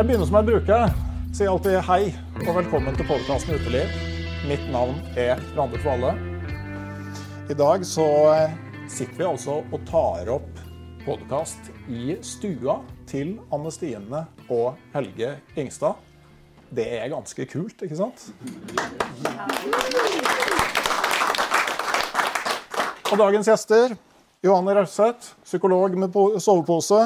Jeg begynner som jeg bruker. Sier alltid hei og velkommen til podkasten Uteliv. Mitt navn er Randi Kvale. I dag så eh, sitter vi altså og tar opp podkast i stua til Anne Stine og Helge Ingstad. Det er ganske kult, ikke sant? Og dagens gjester Johanne Rauseth, psykolog med sovepose,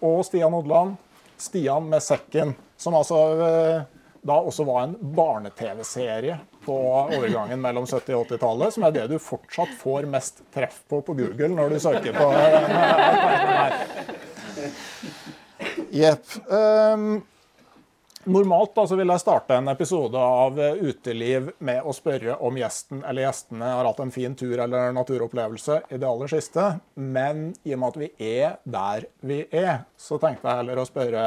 og Stian Odland, Stian med sekken, som altså eh, da også var en barne-TV-serie på overgangen mellom 70- og 80-tallet, som er det du fortsatt får mest treff på på Google når du søker på Jepp. Um, Normalt da, så vil jeg starte en episode av eh, Uteliv med å spørre om gjesten eller gjestene har hatt en fin tur eller naturopplevelse i det aller siste. Men i og med at vi er der vi er, så tenkte jeg heller å spørre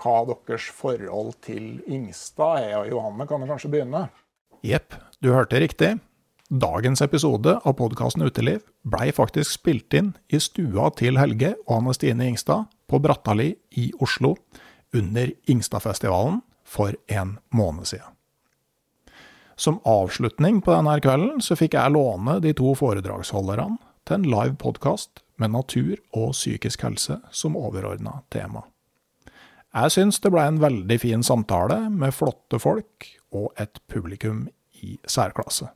hva deres forhold til Ingstad er. Og Johanne kan du kanskje begynne? Jepp, du hørte riktig. Dagens episode av podkasten Uteliv blei faktisk spilt inn i stua til Helge og Anne Stine Ingstad på Brattali i Oslo under Ingstadfestivalen for en måned siden. Som avslutning på denne kvelden så fikk jeg låne de to foredragsholderne til en live podkast med natur og psykisk helse som overordna tema. Jeg syns det ble en veldig fin samtale med flotte folk og et publikum i særklasse.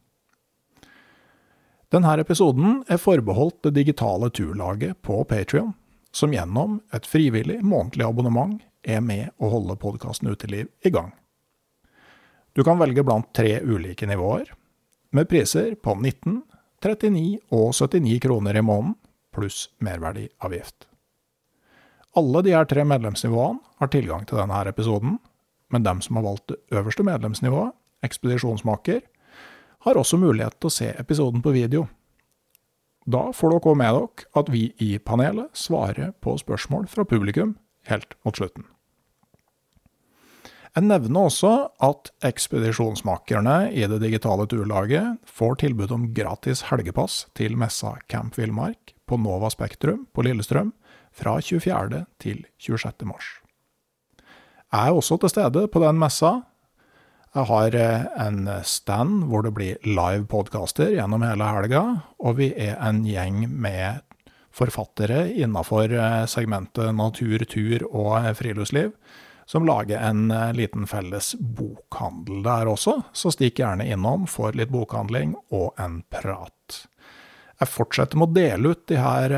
Denne episoden er forbeholdt det digitale turlaget på Patrion, som gjennom et frivillig månedlig abonnement er med å holde podkasten Uteliv i gang. Du kan velge blant tre ulike nivåer, med priser på 19, 39 og 79 kroner i måneden, pluss merverdiavgift. Alle de her tre medlemsnivåene har tilgang til denne episoden, men dem som har valgt det øverste medlemsnivået, ekspedisjonsmaker, har også mulighet til å se episoden på video. Da får dere også med dere at vi i panelet svarer på spørsmål fra publikum helt mot slutten. Jeg nevner også at ekspedisjonsmakerne i det digitale turlaget får tilbud om gratis helgepass til messa Camp Villmark på Nova Spektrum på Lillestrøm fra 24. til 26. mars. Jeg er også til stede på den messa. Jeg har eh, en stand hvor det blir live podkaster gjennom hele helga, og vi er en gjeng med forfattere innafor eh, segmentet natur, tur og eh, friluftsliv, som lager en eh, liten felles bokhandel der også, så stikk gjerne innom for litt bokhandling og en prat. Jeg fortsetter med å dele ut de her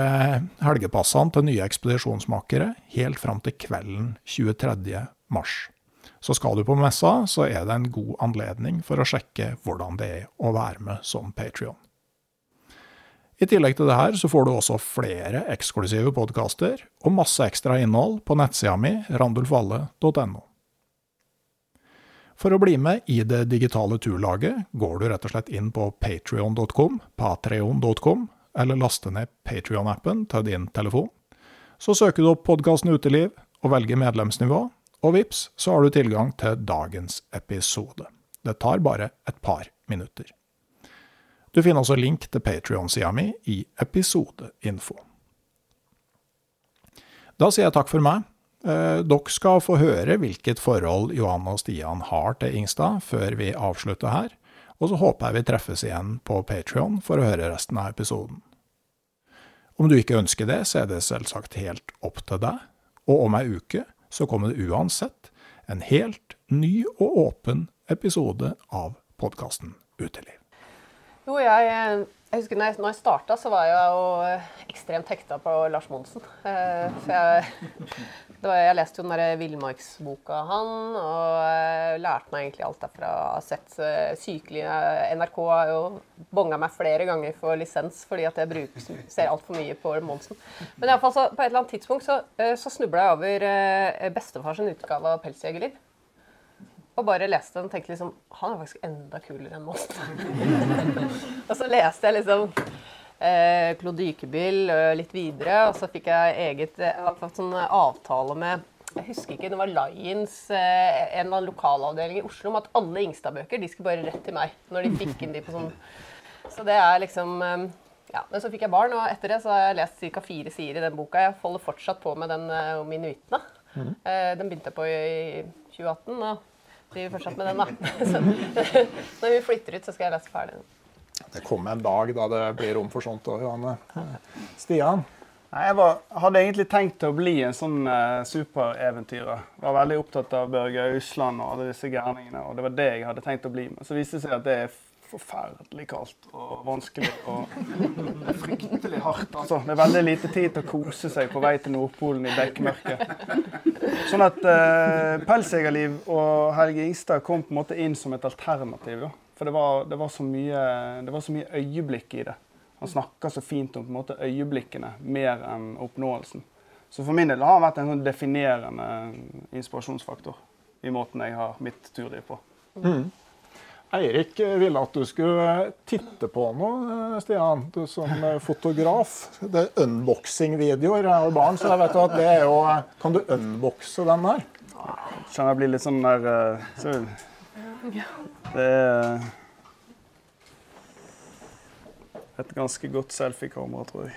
helgepassene til nye ekspedisjonsmakere helt fram til kvelden 23. mars. Så skal du på messa, så er det en god anledning for å sjekke hvordan det er å være med som Patrion. I tillegg til det her så får du også flere eksklusive podkaster og masse ekstra innhold på nettsida mi randulfvalle.no. For å bli med i det digitale turlaget går du rett og slett inn på patrion.com, patreon.com, eller laster ned Patrion-appen til din telefon. Så søker du opp podkasten Uteliv og velger medlemsnivå, og vips, så har du tilgang til dagens episode. Det tar bare et par minutter. Du finner også link til Patrion-sida mi i episodeinfo. Da sier jeg takk for meg. Eh, dere skal få høre hvilket forhold Johan og Stian har til Ingstad før vi avslutter her, og så håper jeg vi treffes igjen på Patrion for å høre resten av episoden. Om du ikke ønsker det, så er det selvsagt helt opp til deg, og om ei uke så kommer det uansett en helt ny og åpen episode av podkasten Uteliv. Jo, jeg, jeg husker når jeg, når jeg starta, så var jeg jo ekstremt hekta på Lars Monsen. Eh, for jeg, var, jeg leste jo den derre villmarksboka han, og jeg lærte meg egentlig alt derfra. Har sett sykelig NRK har jo bonga meg flere ganger for lisens fordi at jeg bruker, ser altfor mye på Monsen. Men i alle fall så, på et eller annet tidspunkt så, så snubla jeg over bestefars utgave av 'Pelsjegerliv'. Og bare leste den og tenkte liksom Han er faktisk enda kulere enn Monsen. og så leste jeg liksom eh, Claude Dykebill litt videre, og så fikk jeg eget jeg har fått sånn avtale med jeg husker ikke, Det var Lions, eh, en lokalavdeling i Oslo, om at alle Ingstad-bøker de skulle bare rett til meg. når de fikk inn de på sånn. Så det er liksom eh, ja, Men så fikk jeg barn, og etter det så har jeg lest ca. fire sider i den boka. Jeg holder fortsatt på med den om inuittene. Mm. Eh, den begynte jeg på i 2018. og driver fortsatt med den, da. Så, når vi flytter ut, så skal jeg lese ferdig den. Det kommer en dag da det blir rom for sånt òg, Johanne. Stian? Nei, jeg var, hadde egentlig tenkt å bli en sånn eh, supereventyrer. Var veldig opptatt av Børge Ausland og alle disse gærningene. og Det var det jeg hadde tenkt å bli. Men så viste det seg at det er forferdelig kaldt og vanskelig. Og det er fryktelig hardt. altså. Det er veldig lite tid til å kose seg på vei til Nordpolen i bekmørket. Sånn at eh, Pelsjegerliv og Helge Ingstad kom på en måte inn som et alternativ. da. For det var, det, var mye, det var, så mye, øyeblikk i det. Han snakka så fint om på en måte øyeblikkene mer enn oppnåelsen. Så for min del har han vært en sånn definerende inspirasjonsfaktor i måten jeg har mitt turliv på. Mm. Eirik ville at du skulle titte på noe, Stian, du som fotograf. Det er unboxing-videoer. Jeg har barn, så jeg vet at det er jo Kan du unboxe den der? Kjenner jeg blir litt sånn der eh, så det er et ganske godt selfiekamera, tror jeg.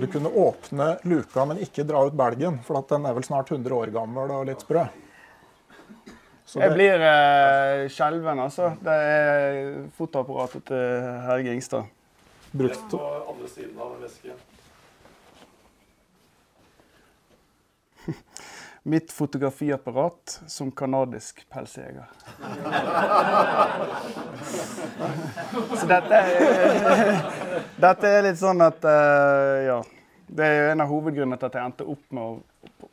Du kunne åpne luka, men ikke dra ut belgen, for den er vel snart 100 år gammel og litt sprø. Så jeg blir eh, skjelven, altså. Det er fotoapparatet til Helge Ingstad. Brukt på andre siden av vesken. mitt fotografiapparat som kanadisk pelsjeger. Så dette er, dette er litt sånn at uh, Ja. Det er jo en av hovedgrunnene til at jeg endte opp med å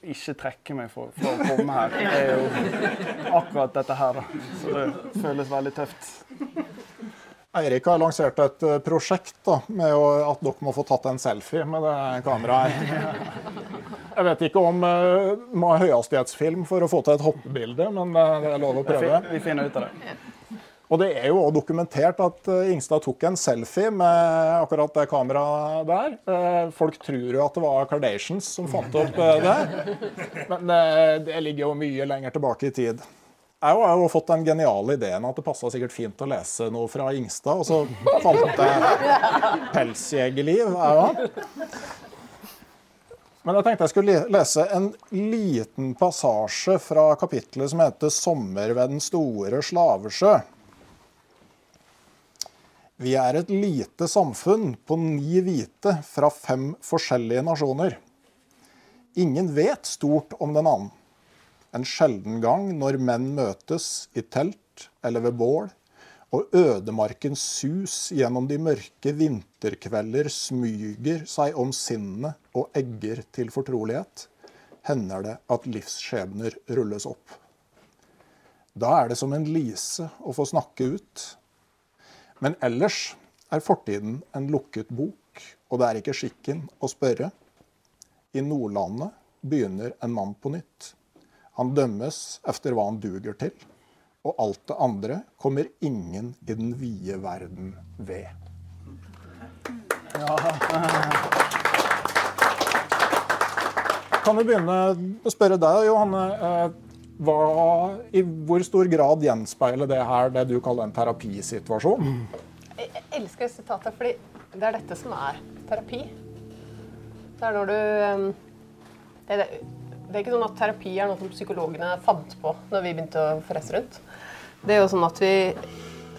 ikke trekke meg for, for, å komme her. Er jo akkurat dette her. Så det føles veldig tøft. Eirik har lansert et eh, prosjekt da, med at dere må få tatt en selfie med det kameraet. her. Jeg vet ikke om uh, må ha høyhastighetsfilm for å få til et hoppebilde, men uh, det er lov å prøve. Vi finner ut av det. Og det er jo også dokumentert at uh, Ingstad tok en selfie med akkurat det kameraet der. Uh, folk tror jo at det var Kardashians som fant opp det, men det ligger jo mye lenger tilbake i tid. Jeg har jo fått den geniale ideen at det passa sikkert fint å lese noe fra Ingstad, og så fant jeg 'Pelsjegerliv'. Men jeg tenkte jeg skulle lese en liten passasje fra kapitlet som heter 'Sommer ved den store slavesjø'. Vi er et lite samfunn på ni hvite fra fem forskjellige nasjoner. Ingen vet stort om den annen en sjelden gang når menn møtes i telt eller ved bål, og ødemarkens sus gjennom de mørke vinterkvelder smyger seg om sinnene og egger til fortrolighet, hender det at livsskjebner rulles opp. Da er det som en lise å få snakke ut. Men ellers er fortiden en lukket bok, og det er ikke skikken å spørre. I Nordlandet begynner en mann på nytt. Han dømmes efter hva han duger til, og alt det andre kommer ingen i den vide verden ved. Ja. Kan vi begynne å spørre deg, Johanne. Hva, I hvor stor grad gjenspeiler det her det du kaller en terapisituasjon? Jeg, elsker sitatet, fordi det er dette som er terapi. Det er når du um, det, det, det, er ikke sånn at terapi er noe som psykologene fant på når vi begynte å frese rundt. Det er jo sånn at vi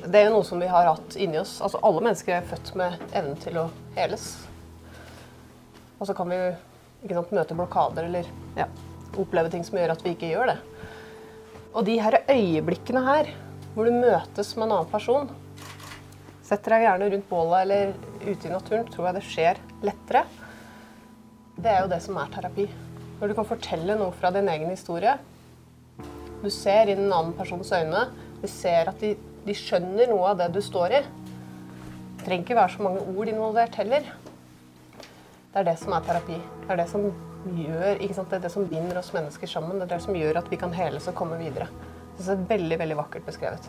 Det er jo noe som vi har hatt inni oss. Altså Alle mennesker er født med evnen til å heles. Og så kan vi ikke sant, møte blokader eller ja, oppleve ting som gjør at vi ikke gjør det. Og de her øyeblikkene her, hvor du møtes med en annen person Setter deg gjerne rundt bålet eller ute i naturen, tror jeg det skjer lettere. Det er jo det som er terapi. Når du kan fortelle noe fra din egen historie. Du ser inn en annen persons øyne. Du ser at de, de skjønner noe av det du står i. Det trenger ikke være så mange ord involvert heller. Det er det som er terapi. Det er det som gjør? Det er det som binder oss mennesker sammen. Det er det som gjør at vi kan heles og komme videre. Det er veldig, veldig vakkert beskrevet.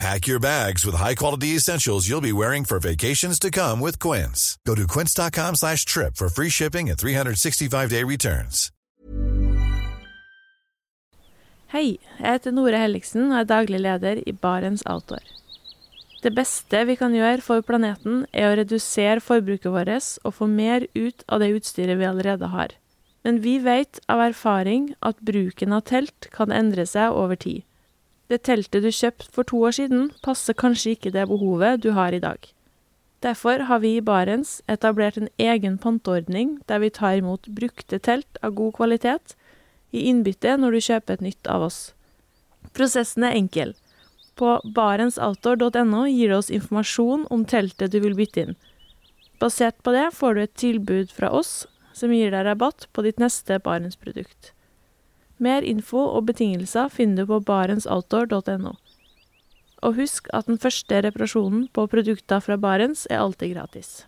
Pack your bags with high-quality essentials you'll be wearing for vacations to come with Quince. Go to quince.com slash trip for free shipping and 365-day returns. Hei, jeg heter Nore Helligsen og er daglig leder i Barents Outdoor. Det beste vi kan gjøre for planeten er å redusere forbruket vårt og få mer ut av det utstyret vi allerede har. Men vi vet av erfaring at bruken av telt kan endre seg over tid. Det teltet du kjøpte for to år siden, passer kanskje ikke det behovet du har i dag. Derfor har vi i Barents etablert en egen panteordning der vi tar imot brukte telt av god kvalitet i innbytte når du kjøper et nytt av oss. Prosessen er enkel. På barentsoutdoor.no gir du oss informasjon om teltet du vil bytte inn. Basert på det får du et tilbud fra oss som gir deg rabatt på ditt neste Barents-produkt. Mer info og betingelser finner du på barentsoutdoor.no. Og husk at den første reparasjonen på produkter fra Barents er alltid gratis.